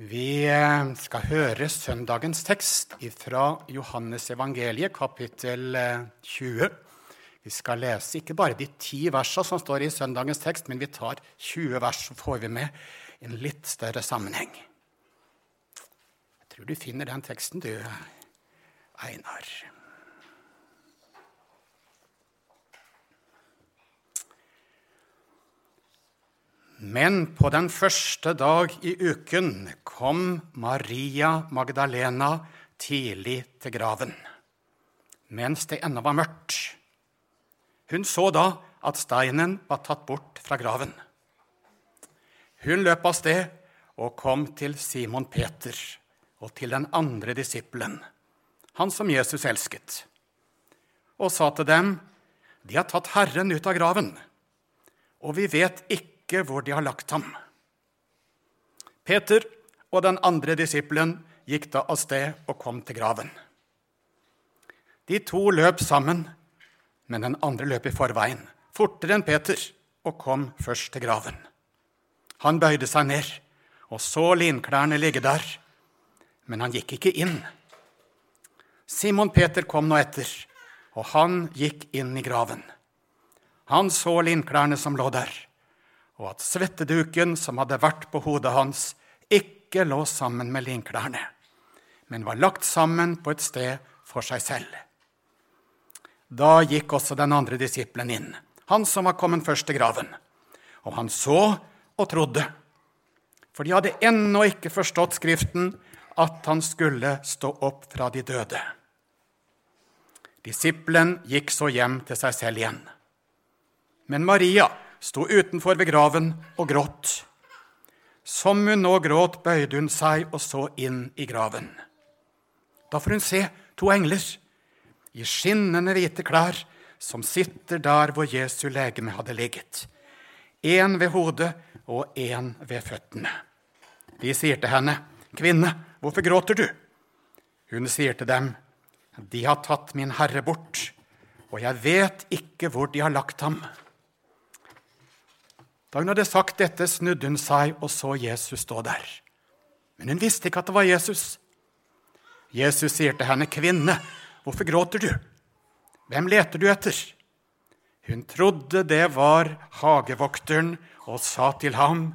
Vi eh, skal høre søndagens tekst fra Johannes evangeliet, kapittel 20. Eh, vi skal lese ikke bare de ti versene som står i søndagens tekst, men vi tar 20 vers, så får vi med en litt større sammenheng. Jeg tror du finner den teksten, du, Einar. Men på den første dag i uken kom Maria Magdalena tidlig til graven, mens det ennå var mørkt. Hun så da at steinen var tatt bort fra graven. Hun løp av sted og kom til Simon Peter og til den andre disippelen, han som Jesus elsket, og sa til dem, De har tatt Herren ut av graven, og vi vet ikke ikke hvor de har lagt ham. Peter og den andre disippelen gikk da av sted og kom til graven. De to løp sammen, men den andre løp i forveien, fortere enn Peter, og kom først til graven. Han bøyde seg ned og så linklærne ligge der, men han gikk ikke inn. Simon Peter kom nå etter, og han gikk inn i graven. Han så linklærne som lå der og at svetteduken som hadde vært på hodet hans, ikke lå sammen med linklærne, men var lagt sammen på et sted for seg selv. Da gikk også den andre disippelen inn, han som var kommet først til graven. Og han så og trodde, for de hadde ennå ikke forstått Skriften, at han skulle stå opp fra de døde. Disippelen gikk så hjem til seg selv igjen. Men Maria, sto utenfor ved graven og gråt. Som hun nå gråt, bøyde hun seg og så inn i graven. Da får hun se to engler i skinnende hvite klær som sitter der hvor Jesu legeme hadde ligget. Én ved hodet og én ved føttene. De sier til henne, 'Kvinne, hvorfor gråter du?' Hun sier til dem, 'De har tatt min Herre bort, og jeg vet ikke hvor de har lagt ham.' Da hun hadde sagt dette, snudde hun seg og så Jesus stå der. Men hun visste ikke at det var Jesus. Jesus sier til henne, 'Kvinne, hvorfor gråter du? Hvem leter du etter?' Hun trodde det var hagevokteren og sa til ham,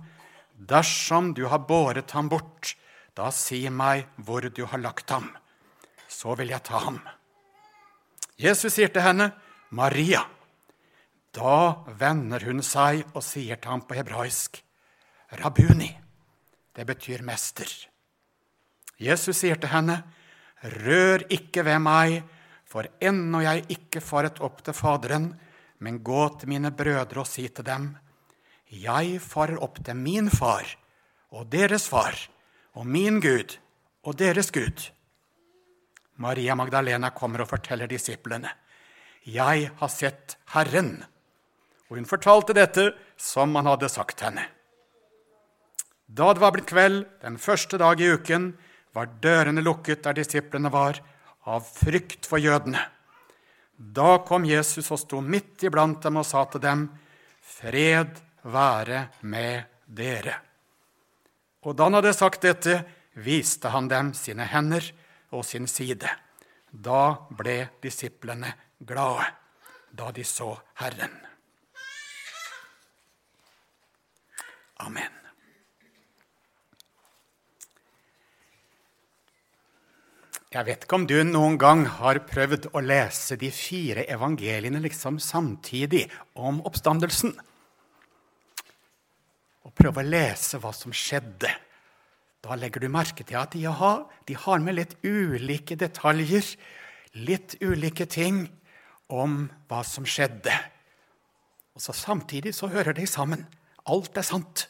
'Dersom du har båret ham bort, da si meg hvor du har lagt ham, så vil jeg ta ham.' Jesus sier til henne, 'Maria.' Da vender hun seg og sier til ham på hebraisk, Rabuni. Det betyr mester. Jesus sier til henne, Rør ikke ved meg, for ennå jeg ikke faret opp til Faderen, men gå til mine brødre og si til dem, Jeg farer opp til min far og deres far og min Gud og deres Gud. Maria Magdalena kommer og forteller disiplene, Jeg har sett Herren og hun fortalte dette som han hadde sagt henne. Da det var blitt kveld den første dag i uken, var dørene lukket der disiplene var, av frykt for jødene. Da kom Jesus og sto midt iblant dem og sa til dem, Fred være med dere. Og da han hadde sagt dette, viste han dem sine hender og sin side. Da ble disiplene glade, da de så Herren. Amen. Jeg vet ikke om du noen gang har prøvd å lese de fire evangeliene liksom samtidig om oppstandelsen. Og prøve å lese hva som skjedde. Da legger du merke til at jaha, de har med litt ulike detaljer, litt ulike ting om hva som skjedde. Og så samtidig så hører de sammen. Alt er sant.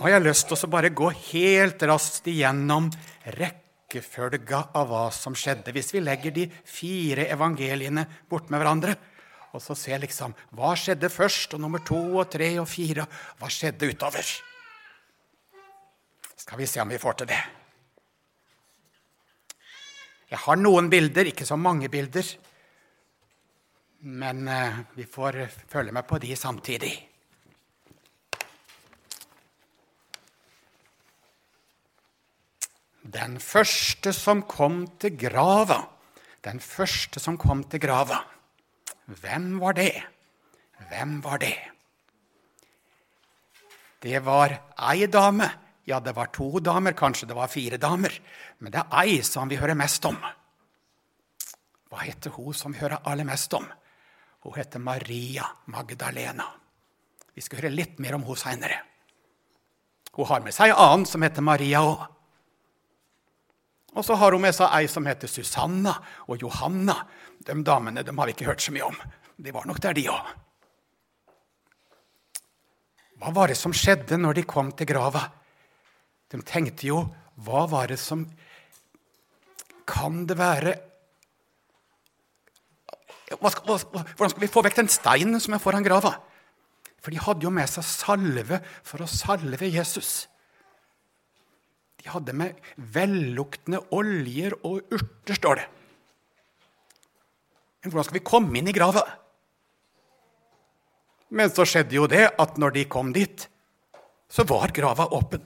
Nå har jeg lyst til å bare gå helt raskt igjennom rekkefølga av hva som skjedde. Hvis vi legger de fire evangeliene bort med hverandre og så ser liksom hva skjedde først, og nummer to og tre og fire Hva skjedde utover? Skal vi se om vi får til det. Jeg har noen bilder, ikke så mange bilder. Men eh, vi får følge med på de samtidig. Den første som kom til grava. Den første som kom til grava. Hvem var det? Hvem var det? Det var ei dame. Ja, det var to damer, kanskje det var fire damer. Men det er ei som vi hører mest om. Hva heter hun som vi hører aller mest om? Hun heter Maria Magdalena. Vi skal høre litt mer om henne seinere. Hun har med seg ei annen som heter Maria òg. Og så har hun med seg ei som heter Susanna og Johanna. De damene de har vi ikke hørt så mye om. De var nok der, de òg. Hva var det som skjedde når de kom til grava? De tenkte jo Hva var det som Kan det være Hvordan skal vi få vekk den steinen som er foran grava? For de hadde jo med seg salve for å salve Jesus. De hadde med velluktende oljer og urter, står det. Men hvordan skal vi komme inn i grava? Men så skjedde jo det at når de kom dit, så var grava åpen.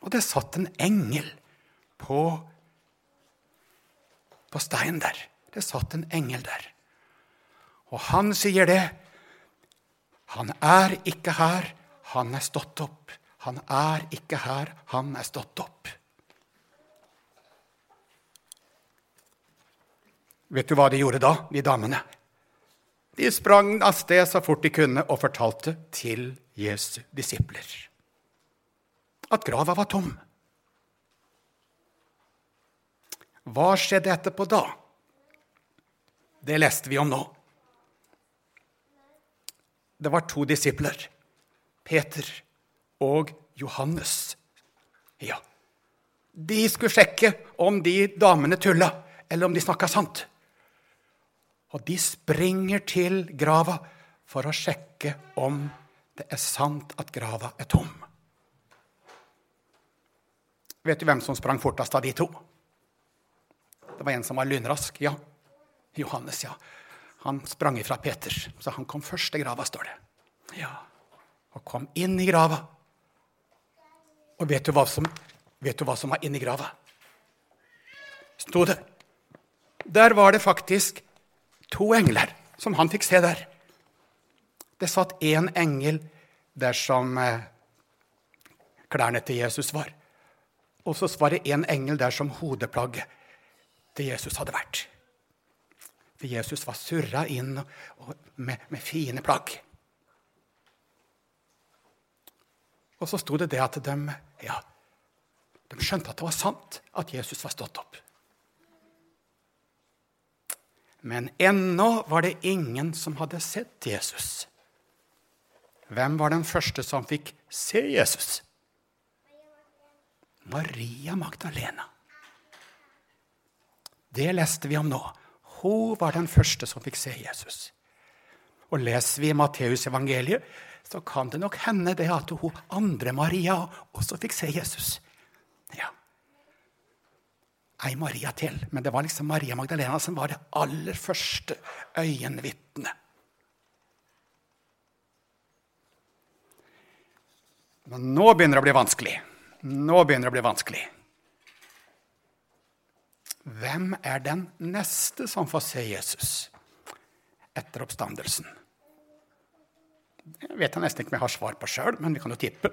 Og det satt en engel på, på steinen der. Det satt en engel der. Og han sier det. Han er ikke her, han er stått opp. Han er ikke her, han er stått opp. Vet du hva de gjorde da, de damene? De sprang av sted så fort de kunne og fortalte til Jesu disipler at grava var tom. Hva skjedde etterpå da? Det leste vi om nå. Det var to disipler, Peter og Johannes. Ja, De skulle sjekke om de damene tulla, eller om de snakka sant. Og de springer til grava for å sjekke om det er sant at grava er tom. Vet du hvem som sprang fortest av de to? Det var en som var lynrask. Ja, Johannes. ja. Han sprang ifra Peter, så han kom først til grava, står det. Ja, Og kom inn i grava. Og vet du hva som, vet hva som var inni grava? Sto det. Der var det faktisk to engler som han fikk se der. Det satt én engel der som eh, klærne til Jesus var. Og så var det en engel der som hodeplagget til Jesus hadde vært. For Jesus var surra inn med, med fine plagg. Og så sto det det at de, ja, de skjønte at det var sant at Jesus var stått opp. Men ennå var det ingen som hadde sett Jesus. Hvem var den første som fikk se Jesus? Maria Magdalena. Det leste vi om nå. Hun var den første som fikk se Jesus. Og leser vi Matteus evangeliet, så kan det nok hende det at hun andre Maria også fikk se Jesus. Ja. Ei Maria til, men det var liksom Maria Magdalena som var det aller første øyenvitnet. Men nå begynner det å bli vanskelig. Nå begynner det å bli vanskelig. Hvem er den neste som får se Jesus etter oppstandelsen? Jeg vet jeg nesten ikke om jeg har svar på sjøl, men vi kan jo tippe.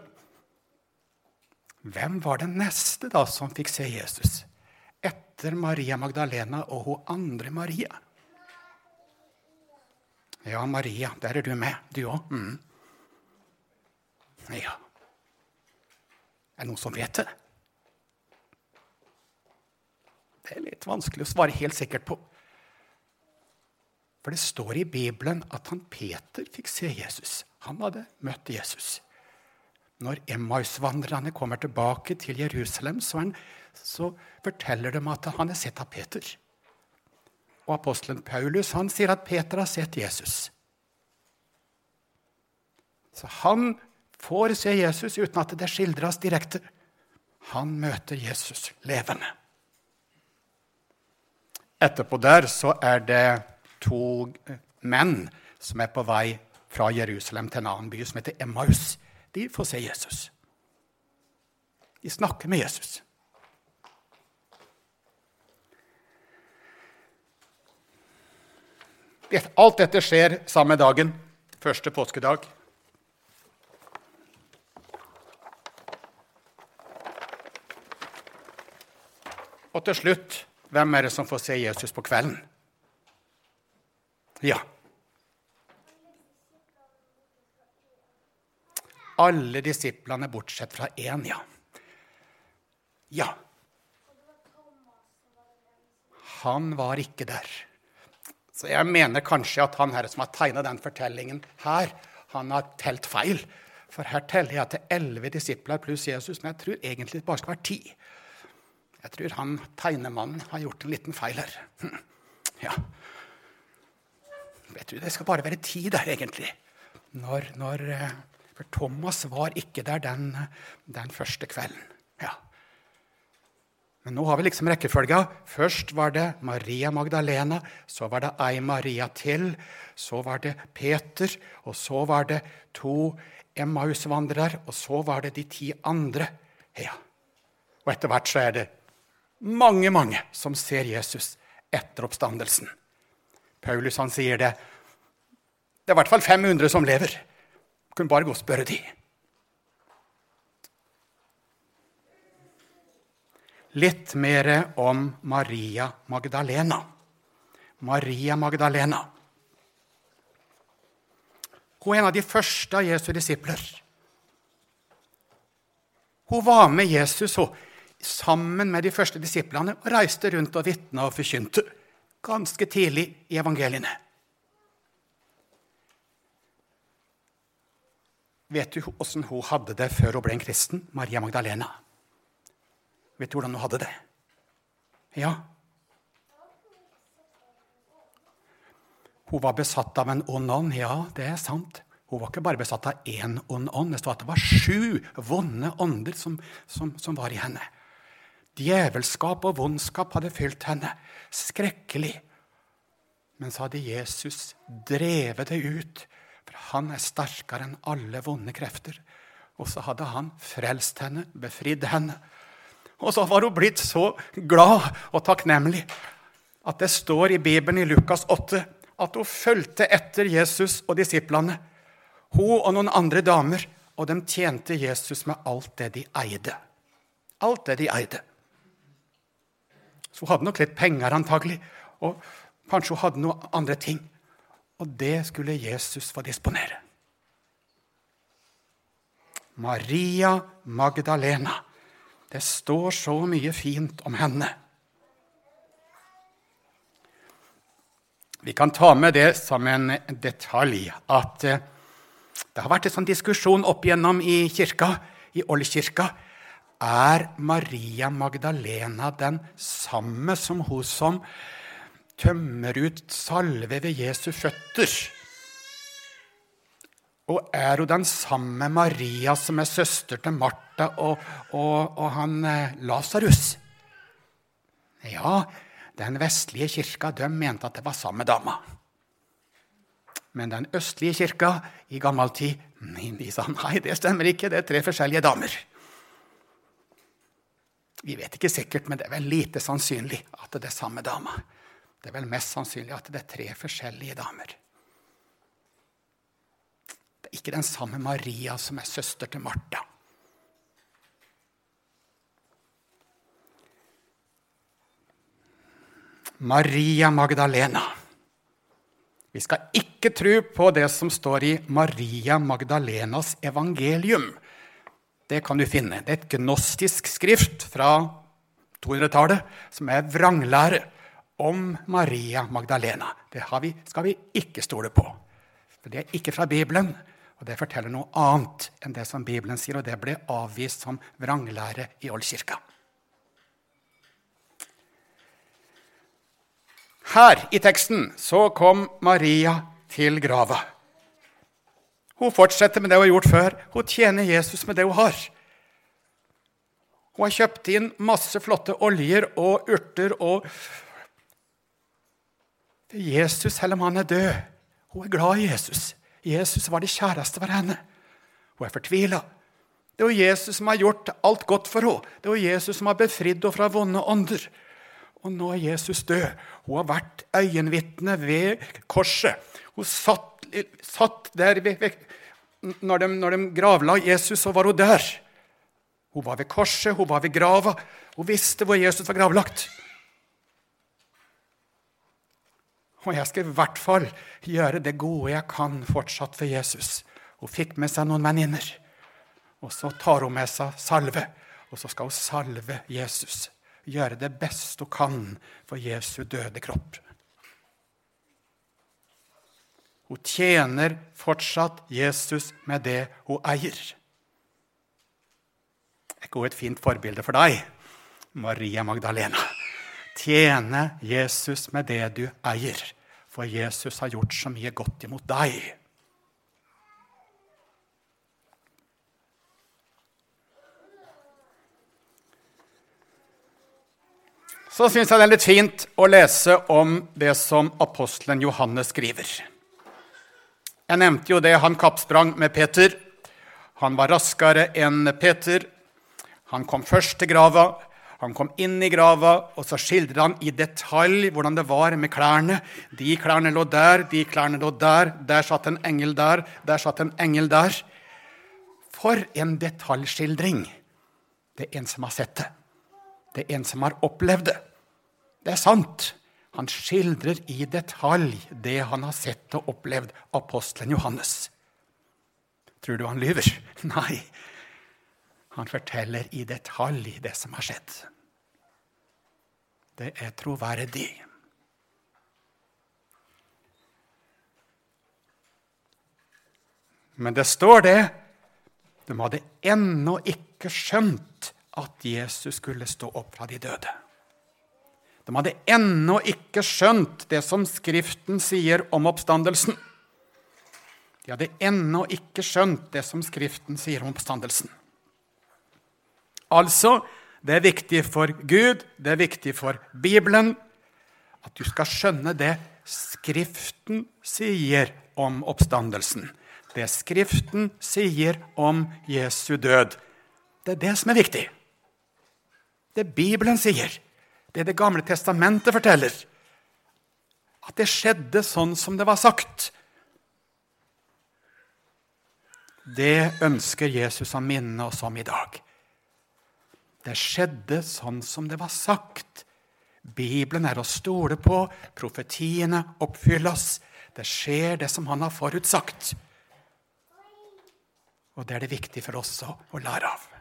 Hvem var den neste da som fikk se Jesus etter Maria Magdalena og hun andre Maria? Ja, Maria, der er du med, du òg. Mm. Ja. Er det noen som vet det? Det er litt vanskelig å svare helt sikkert på. For det står i Bibelen at han Peter fikk se Jesus. Han hadde møtt Jesus. Når Emmaus-vandrerne kommer tilbake til Jerusalem, så, han, så, forteller de at han er sett av Peter. Og apostelen Paulus han sier at Peter har sett Jesus. Så han får se Jesus uten at det skildres direkte. Han møter Jesus levende. Etterpå der så er det to menn som er på vei fra Jerusalem til en annen by som heter Emmaus. De får se Jesus. De snakker med Jesus. Alt dette skjer samme dagen, første påskedag. Og til slutt, hvem er det som får se Jesus på kvelden? Ja. Alle disiplene bortsett fra én, ja. Ja. Han var ikke der. Så jeg mener kanskje at han her som har tegna den fortellingen her, han har telt feil. For her teller jeg til elleve disipler pluss Jesus, men jeg tror egentlig det bare skal være ti. Jeg tror han tegnemannen har gjort en liten feil her. Hm. Ja. Jeg tror det skal bare være ti der, egentlig. Når, når, eh, for Thomas var ikke der den, den første kvelden. Ja. Men nå har vi liksom rekkefølga. Først var det Maria Magdalena, så var det ei Maria til, så var det Peter, og så var det to Emmaus-vandrere, og så var det de ti andre. Ja. Og etter hvert så er det mange, mange som ser Jesus etter oppstandelsen. Paulus han sier det. Det er i hvert fall 500 som lever. Kunne bare gå og spørre de. litt mer om Maria Magdalena. Maria Magdalena. Hun er en av de første av Jesu disipler. Hun var med Jesus hun, sammen med de første disiplene og reiste rundt og vitna og forkynte ganske tidlig i evangeliene. Vet du åssen hun hadde det før hun ble en kristen? Maria Magdalena. Vet du hvordan hun hadde det? Ja. Hun var besatt av en ond ånd. Ja, det er sant. Hun var ikke bare besatt av én ond ånd. Det står at det var sju vonde ånder som, som, som var i henne. Djevelskap og vondskap hadde fylt henne. Skrekkelig. Men så hadde Jesus drevet det ut, han er sterkere enn alle vonde krefter. Og så hadde han frelst henne, befridd henne. Og så var hun blitt så glad og takknemlig at det står i Bibelen i Lukas 8 at hun fulgte etter Jesus og disiplene. Hun og noen andre damer, og de tjente Jesus med alt det de eide. Alt det de eide. Så hun hadde nok litt penger, antagelig, og kanskje hun hadde noen andre ting. Og det skulle Jesus få disponere. Maria Magdalena. Det står så mye fint om henne. Vi kan ta med det som en detalj at eh, det har vært en sånn diskusjon opp igjennom i kirka, i Oldkirka. Er Maria Magdalena den samme som hun som tømmer ut salve ved Jesu føtter? Og er hun den samme Maria som er søster til Martha og, og, og han eh, Lasarus? Ja, den vestlige kirka de mente at det var samme dama. Men den østlige kirka i gammel tid de sa nei, det stemmer ikke, det er tre forskjellige damer. Vi vet ikke sikkert, men det er vel lite sannsynlig at det er samme dama. Det er vel mest sannsynlig at det er tre forskjellige damer. Det er ikke den samme Maria som er søster til Martha. Maria Magdalena. Vi skal ikke tro på det som står i Maria Magdalenas evangelium. Det kan du finne. Det er et gnostisk skrift fra 200-tallet som er vranglære om Maria Magdalena. Det vi, skal vi ikke stole på. For det er ikke fra Bibelen. Og Det forteller noe annet enn det som Bibelen sier, og det ble avvist som vranglære i Oldkirka. Her i teksten så kom Maria til grava. Hun fortsetter med det hun har gjort før. Hun tjener Jesus med det hun har. Hun har kjøpt inn masse flotte oljer og urter og Jesus, selv om han er død. Hun er glad i Jesus. Jesus var det kjæreste for henne. Hun er fortvila. Det er jo Jesus som har gjort alt godt for henne. Det er jo Jesus som har befridd henne fra vonde ånder. Og nå er Jesus død. Hun har vært øyenvitne ved korset. Hun satt, satt der ved, ved, når, de, når de gravla Jesus, så var hun der. Hun var ved korset, hun var ved grava. Hun visste hvor Jesus var gravlagt. Og jeg skal i hvert fall gjøre det gode jeg kan fortsatt for Jesus. Hun fikk med seg noen venninner. Og så tar hun med seg salve, og så skal hun salve Jesus. Gjøre det beste hun kan for Jesu døde kropp. Hun tjener fortsatt Jesus med det hun eier. Er ikke hun et fint forbilde for deg, Maria Magdalena? Tjene Jesus med det du eier, for Jesus har gjort så mye godt imot deg. Så syns jeg det er litt fint å lese om det som apostelen Johannes skriver. Jeg nevnte jo det han kappsprang med Peter. Han var raskere enn Peter. Han kom først til grava. Han kom inn i grava, og så skildrer han i detalj hvordan det var med klærne. De klærne lå der, de klærne lå der. Der satt en engel der, der satt en engel der. For en detaljskildring! Det er en som har sett det. Det er en som har opplevd det. Det er sant. Han skildrer i detalj det han har sett og opplevd, apostelen Johannes. Tror du han lyver? Nei. Han forteller i detalj det som har skjedd. Det er troverdig. Men det står det de hadde ennå ikke skjønt at Jesus skulle stå opp fra de døde. De hadde ennå ikke skjønt det som Skriften sier om oppstandelsen. De hadde ennå ikke skjønt det som Skriften sier om oppstandelsen. Altså, det er viktig for Gud, det er viktig for Bibelen, at du skal skjønne det Skriften sier om oppstandelsen. Det Skriften sier om Jesu død. Det er det som er viktig. Det Bibelen sier det Det gamle testamentet forteller. At det skjedde sånn som det var sagt. Det ønsker Jesus å minne oss om i dag. Det skjedde sånn som det var sagt. Bibelen er å stole på. Profetiene oppfylles. Det skjer, det som han har forutsagt. Og det er det viktig for oss å lære av.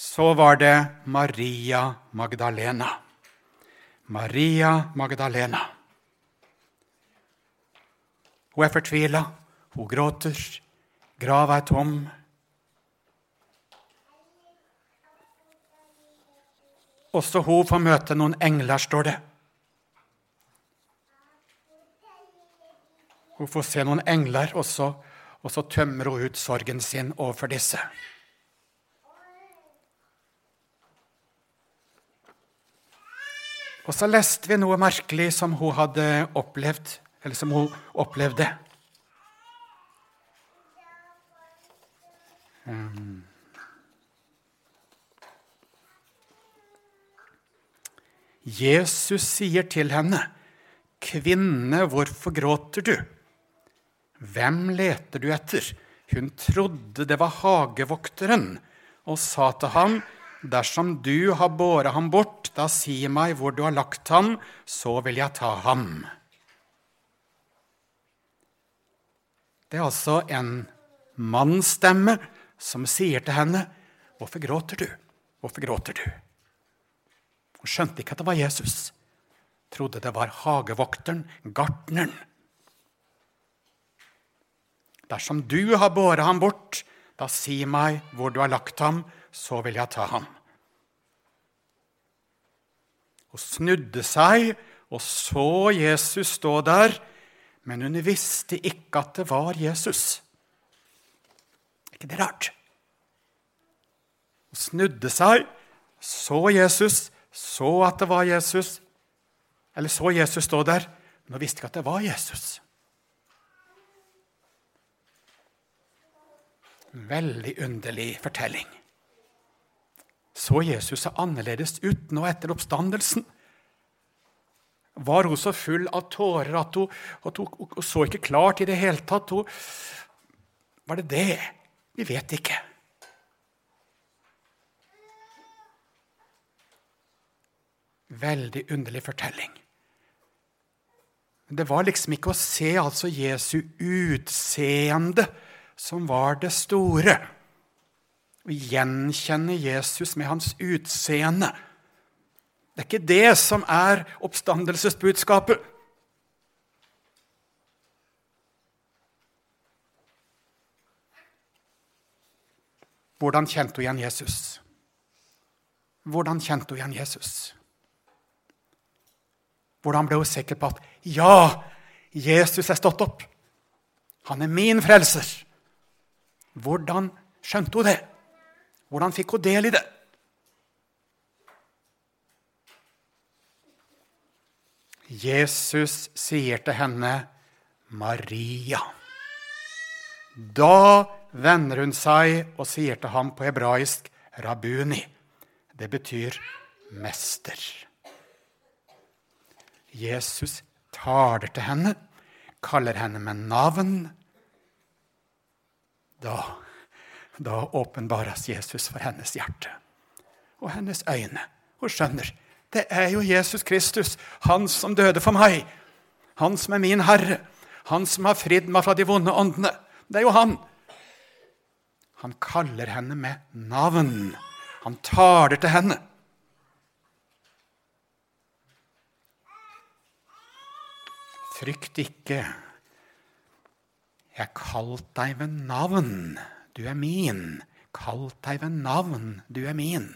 så var det Maria Magdalena. Maria Magdalena. Hun er fortvila, hun gråter, grava er tom. Også hun får møte noen engler, står det. Hun får se noen engler, og så, og så tømmer hun ut sorgen sin overfor disse. Og så leste vi noe merkelig som hun hadde opplevd, eller som hun opplevde. Jesus sier til henne, 'Kvinne, hvorfor gråter du?' 'Hvem leter du etter?' Hun trodde det var hagevokteren, og sa til ham, Dersom du har båret ham bort, da si meg hvor du har lagt ham, så vil jeg ta ham. Det er altså en mannsstemme som sier til henne, 'Hvorfor gråter du? Hvorfor gråter du?' Hun skjønte ikke at det var Jesus. Trodde det var hagevokteren, gartneren. Dersom du har båret ham bort, da si meg hvor du har lagt ham, så vil jeg ta ham. Hun snudde seg og så Jesus stå der, men hun visste ikke at det var Jesus ikke det rart? Hun snudde seg, så Jesus, så at det var Jesus. Eller så Jesus stå der, men hun visste ikke at det var Jesus. Veldig underlig fortelling. Så Jesus er annerledes ut nå etter oppstandelsen? Var hun så full av tårer at hun, at hun, hun så ikke klart i det hele tatt? Hun, var det det? Vi vet ikke. Veldig underlig fortelling. Det var liksom ikke å se altså Jesu utseende som var det store. Å gjenkjenne Jesus med hans utseende. Det er ikke det som er oppstandelsesbudskapet. Hvordan kjente hun igjen Jesus? Hvordan kjente hun igjen Jesus? Hvordan ble hun sikker på at ja, Jesus er stått opp? Han er min frelser. Hvordan skjønte hun det? Hvordan fikk hun del i det? Jesus sier til henne, 'Maria'. Da vender hun seg og sier til ham på hebraisk 'rabuni'. Det betyr mester. Jesus taler til henne, kaller henne med navn. Da, da åpenbares Jesus for hennes hjerte og hennes øyne. Hun skjønner det er jo Jesus Kristus, han som døde for meg. Han som er min Herre. Han som har fridd meg fra de vonde åndene. Det er jo han. Han kaller henne med navn. Han taler til henne. Frykt ikke. Jeg kalt deg ved navn. Du er min. Kalt deg ved navn. Du er min.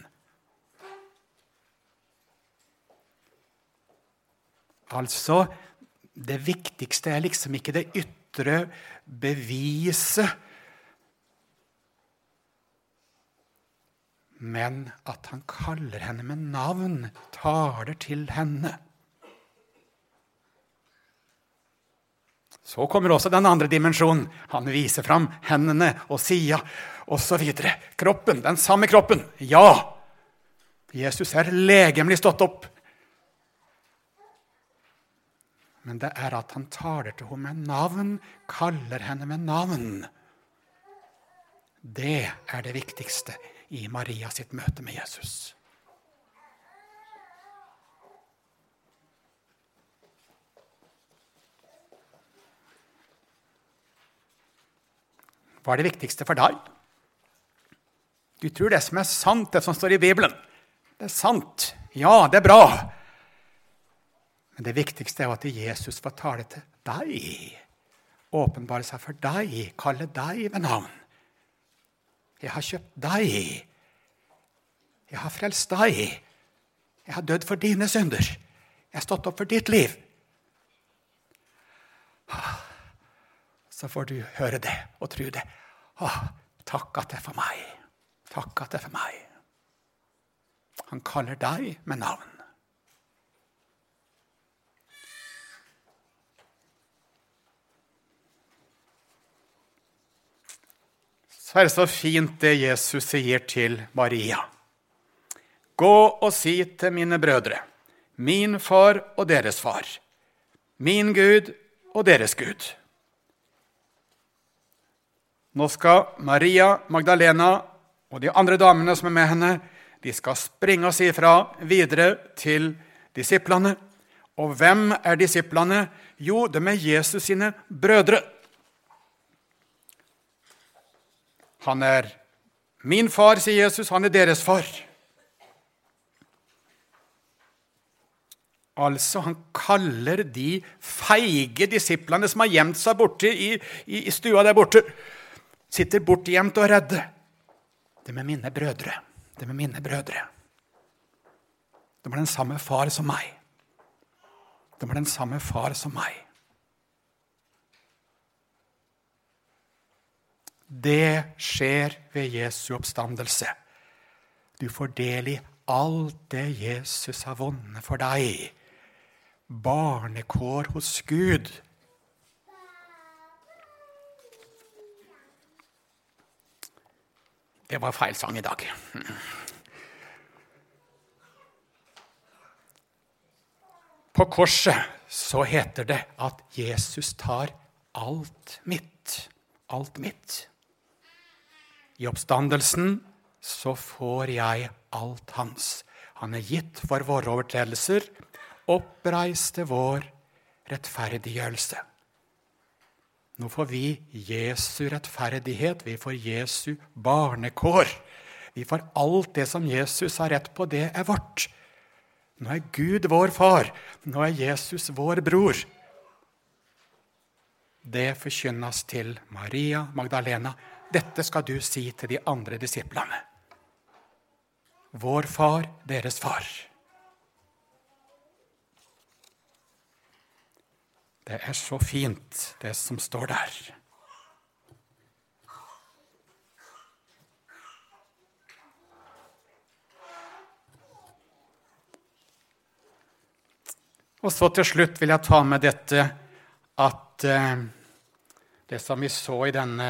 Altså, det viktigste er liksom ikke det ytre beviset, men at han kaller henne med navn, taler til henne. Så kommer også den andre dimensjonen. Han viser fram hendene og sida osv. Kroppen, den samme kroppen. Ja! Jesus er legemlig stått opp. Men det er at han taler til henne med navn, kaller henne med navn. Det er det viktigste i Maria sitt møte med Jesus. Hva er det viktigste for deg? Du tror det som er sant, det som står i Bibelen. Det er sant. Ja, det er bra. Men det viktigste er at Jesus får tale til deg. Åpenbare seg for deg, kalle deg ved navn. Jeg har kjøpt deg. Jeg har frelst deg. Jeg har dødd for dine synder. Jeg har stått opp for ditt liv. så får du høre det og tro det. Takk at det er for meg. Takk at det er for meg. Han kaller deg med navn. Så er det så fint det Jesus sier til Maria. Gå og si til mine brødre, min far og deres far, min Gud og deres Gud. Nå skal Maria Magdalena og de andre damene som er med henne, de skal springe og si ifra videre til disiplene. Og hvem er disiplene? Jo, de er Jesus sine brødre. Han er min far, sier Jesus. Han er deres far. Altså, Han kaller de feige disiplene som har gjemt seg borte i, i, i stua der borte, sitter bortgjemt og redde. De er mine brødre. De er mine brødre. De har den samme far som meg. De har den samme far som meg. Det skjer ved Jesu oppstandelse. Du får del i alt det Jesus har vunnet for deg. Barnekår hos Gud. Det var feil sang i dag. På korset så heter det at Jesus tar alt mitt. Alt mitt. I oppstandelsen så får jeg alt hans. Han er gitt for våre overtredelser, oppreiste vår rettferdiggjørelse. Nå får vi Jesu rettferdighet, vi får Jesu barnekår. Vi får alt det som Jesus har rett på, det er vårt. Nå er Gud vår far. Nå er Jesus vår bror. Det forkynnes til Maria Magdalena. Dette skal du si til de andre disiplene. Vår far, deres far. Det er så fint, det som står der. Og så til slutt vil jeg ta med dette at eh, det som vi så i denne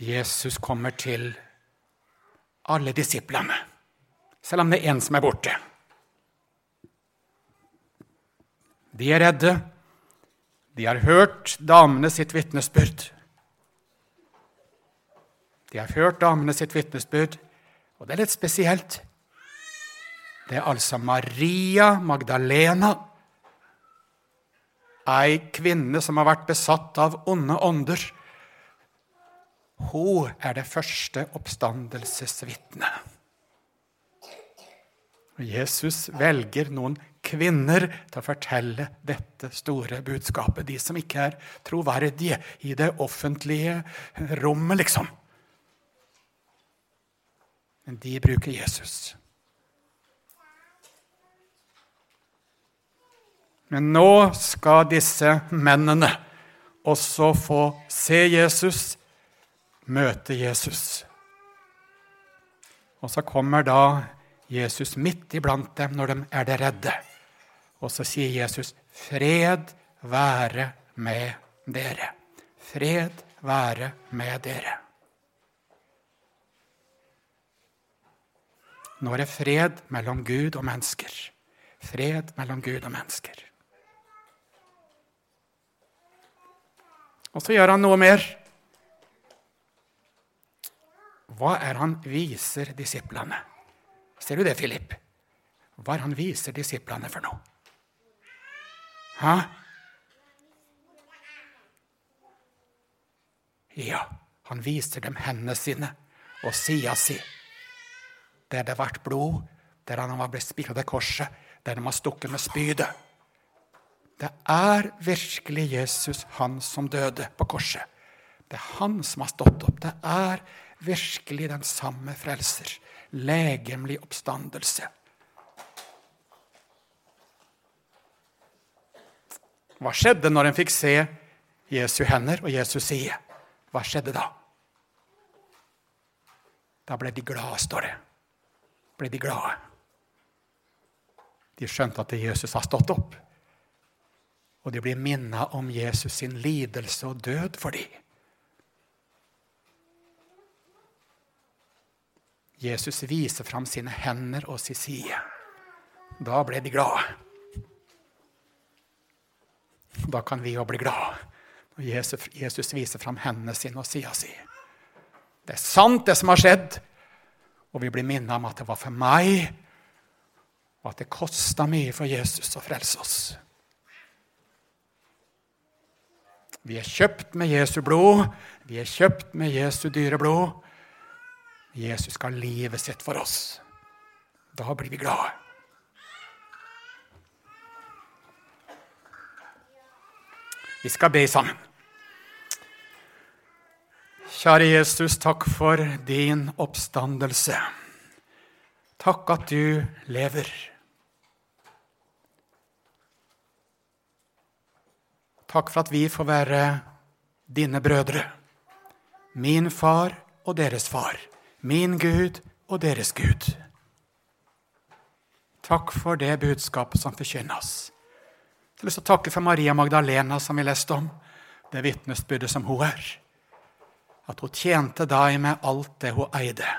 Jesus kommer til alle disiplene, selv om det er én som er borte. De er redde. De har hørt damene sitt vitnesbyrd. De har hørt damene sitt vitnesbyrd, og det er litt spesielt. Det er altså Maria Magdalena, ei kvinne som har vært besatt av onde ånder. Hun er det første oppstandelsesvitnet. Jesus velger noen kvinner til å fortelle dette store budskapet. De som ikke er troverdige i det offentlige rommet, liksom. Men de bruker Jesus. Men nå skal disse mennene også få se Jesus, møte Jesus. Og så kommer da Jesus midt iblant dem når de er det redde. Og så sier Jesus, 'Fred være med dere'. Fred være med dere. Nå er det fred mellom Gud og mennesker. Fred mellom Gud og mennesker. Og så gjør han noe mer. Hva er han viser disiplene? Ser du det, Philip? Hva er han viser disiplene for noe? Hæ? Ja, han viser dem hendene sine og sida si, der det ble blod, der han var blitt spikra til korset, der de var stukket med spydet. Det er virkelig Jesus, han som døde på korset. Det er han som har stått opp. Det er virkelig den samme frelser. Legemlig oppstandelse. Hva skjedde når en fikk se Jesu hender og Jesus side? Hva skjedde da? Da ble de glade, står det. Ble de glade. De skjønte at Jesus har stått opp. Og de blir minna om Jesus sin lidelse og død for dem. Jesus viser fram sine hender og sin side. Da ble de glade. Da kan vi òg bli glade når Jesus, Jesus viser fram hendene sine og sida si. Det er sant, det som har skjedd. Og vi blir minnet om at det var for meg, og at det kosta mye for Jesus å frelse oss. Vi er kjøpt med Jesu blod. Vi er kjøpt med Jesu dyre blod. Jesus skal livet sitt for oss. Da blir vi glade. Vi skal be sammen. Kjære Jesus, takk for din oppstandelse. Takk at du lever. Takk for at vi får være dine brødre. Min far og deres far. Min Gud og deres Gud. Takk for det budskapet som forkynnes. Jeg har lyst til å takke for Maria Magdalena, som vi leste om. Det vitnesbyrdet som hun er. At hun tjente deg med alt det hun eide.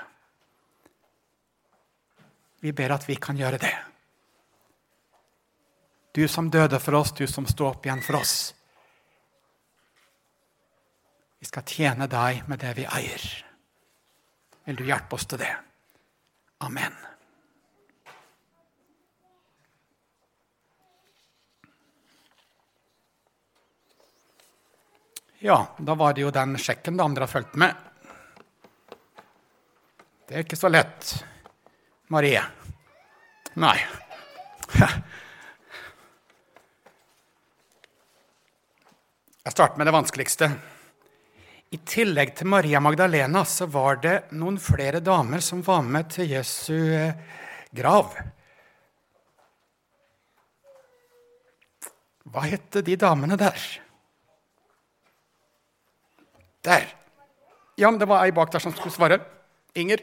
Vi ber at vi kan gjøre det. Du som døde for oss, du som står opp igjen for oss. Vi skal tjene deg med det vi eier. Vil du hjelpe oss til det? Amen. Ja, da var det jo den sjekken det andre har fulgt med. Det er ikke så lett, Marie. Nei. Jeg starter med det vanskeligste. I tillegg til Maria Magdalena så var det noen flere damer som var med til Jesu eh, grav. Hva het de damene der? Der. Ja, men det var ei bak der som skulle svare. Inger.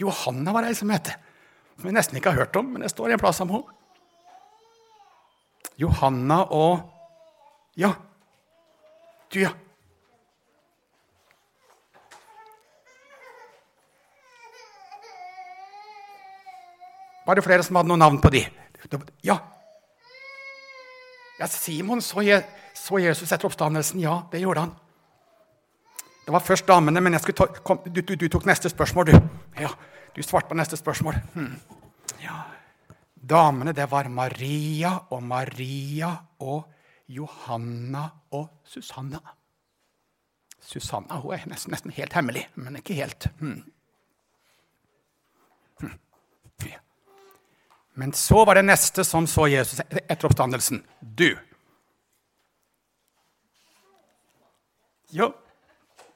Johanna var ei som het. Som vi nesten ikke har hørt om, men det står i en plass om henne. Johanna og Ja, du, ja. Var det flere som hadde noen navn på de? Ja. Ja, Simon så, Je så Jesus etter oppstandelsen. Ja, det gjorde han. Det var først damene, men ta, kom, du, du, du, tok neste spørsmål, du. Ja, Du svarte på neste spørsmål. Hmm. Ja. Damene, det var Maria og Maria og Johanna og Susanna. Susanna hun er nesten, nesten helt hemmelig, men ikke helt. Hmm. Men så var det neste som så Jesus etter oppstandelsen. Du. Ja,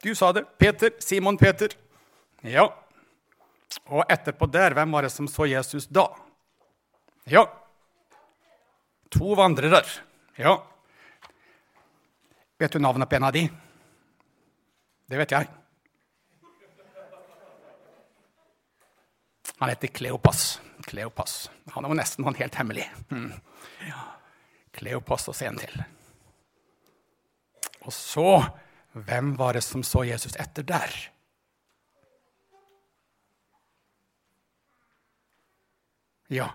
du sa det. Peter. Simon Peter. Ja. Og etterpå der, hvem var det som så Jesus da? Ja. To vandrere. Ja. Vet du navnet på en av de? Det vet jeg. Han heter Kleopas. Kleopas. Han er jo nesten noen helt hemmelig. Mm. Ja. Kleopas og se en til. Og så Hvem var det som så Jesus etter der? Ja.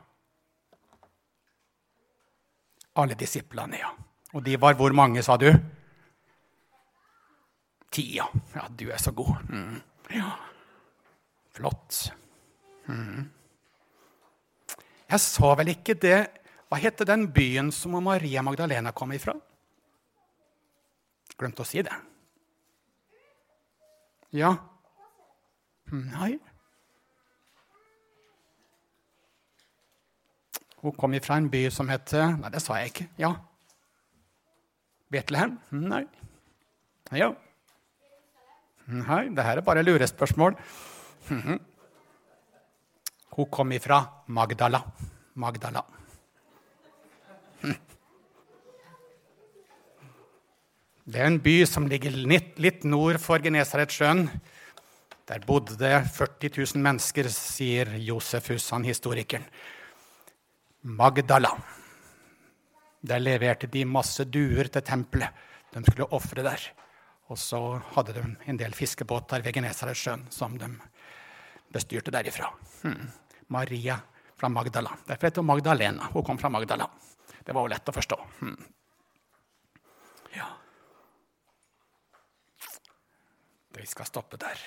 Alle disiplene, ja. Og de var hvor mange, sa du? Ti, ja. Ja, du er så god. Mm. Ja. Flott. Mm. Jeg sa vel ikke det Hva heter den byen som Maria Magdalena kom ifra? Glemte å si det. Ja. Nei. Hun kom ifra en by som heter Nei, det sa jeg ikke. Ja. Betlehem? Nei. Ja. Nei, det her er bare lurespørsmål. Mhm. Hun kom ifra Magdala. Magdala. Det er en by som ligger litt nord for Genesaretsjøen. Der bodde det 40 000 mennesker, sier Josefus, han historikeren. Magdala. Der leverte de masse duer til tempelet. De skulle ofre der. Og så hadde de en del fiskebåter ved Genesaretsjøen som de bestyrte derifra. Hmm. Maria fra Magdala. Derfor heter hun Magdalena. Hun kom fra Magdala. Det var jo lett å forstå. Hmm. Ja. Vi skal stoppe der.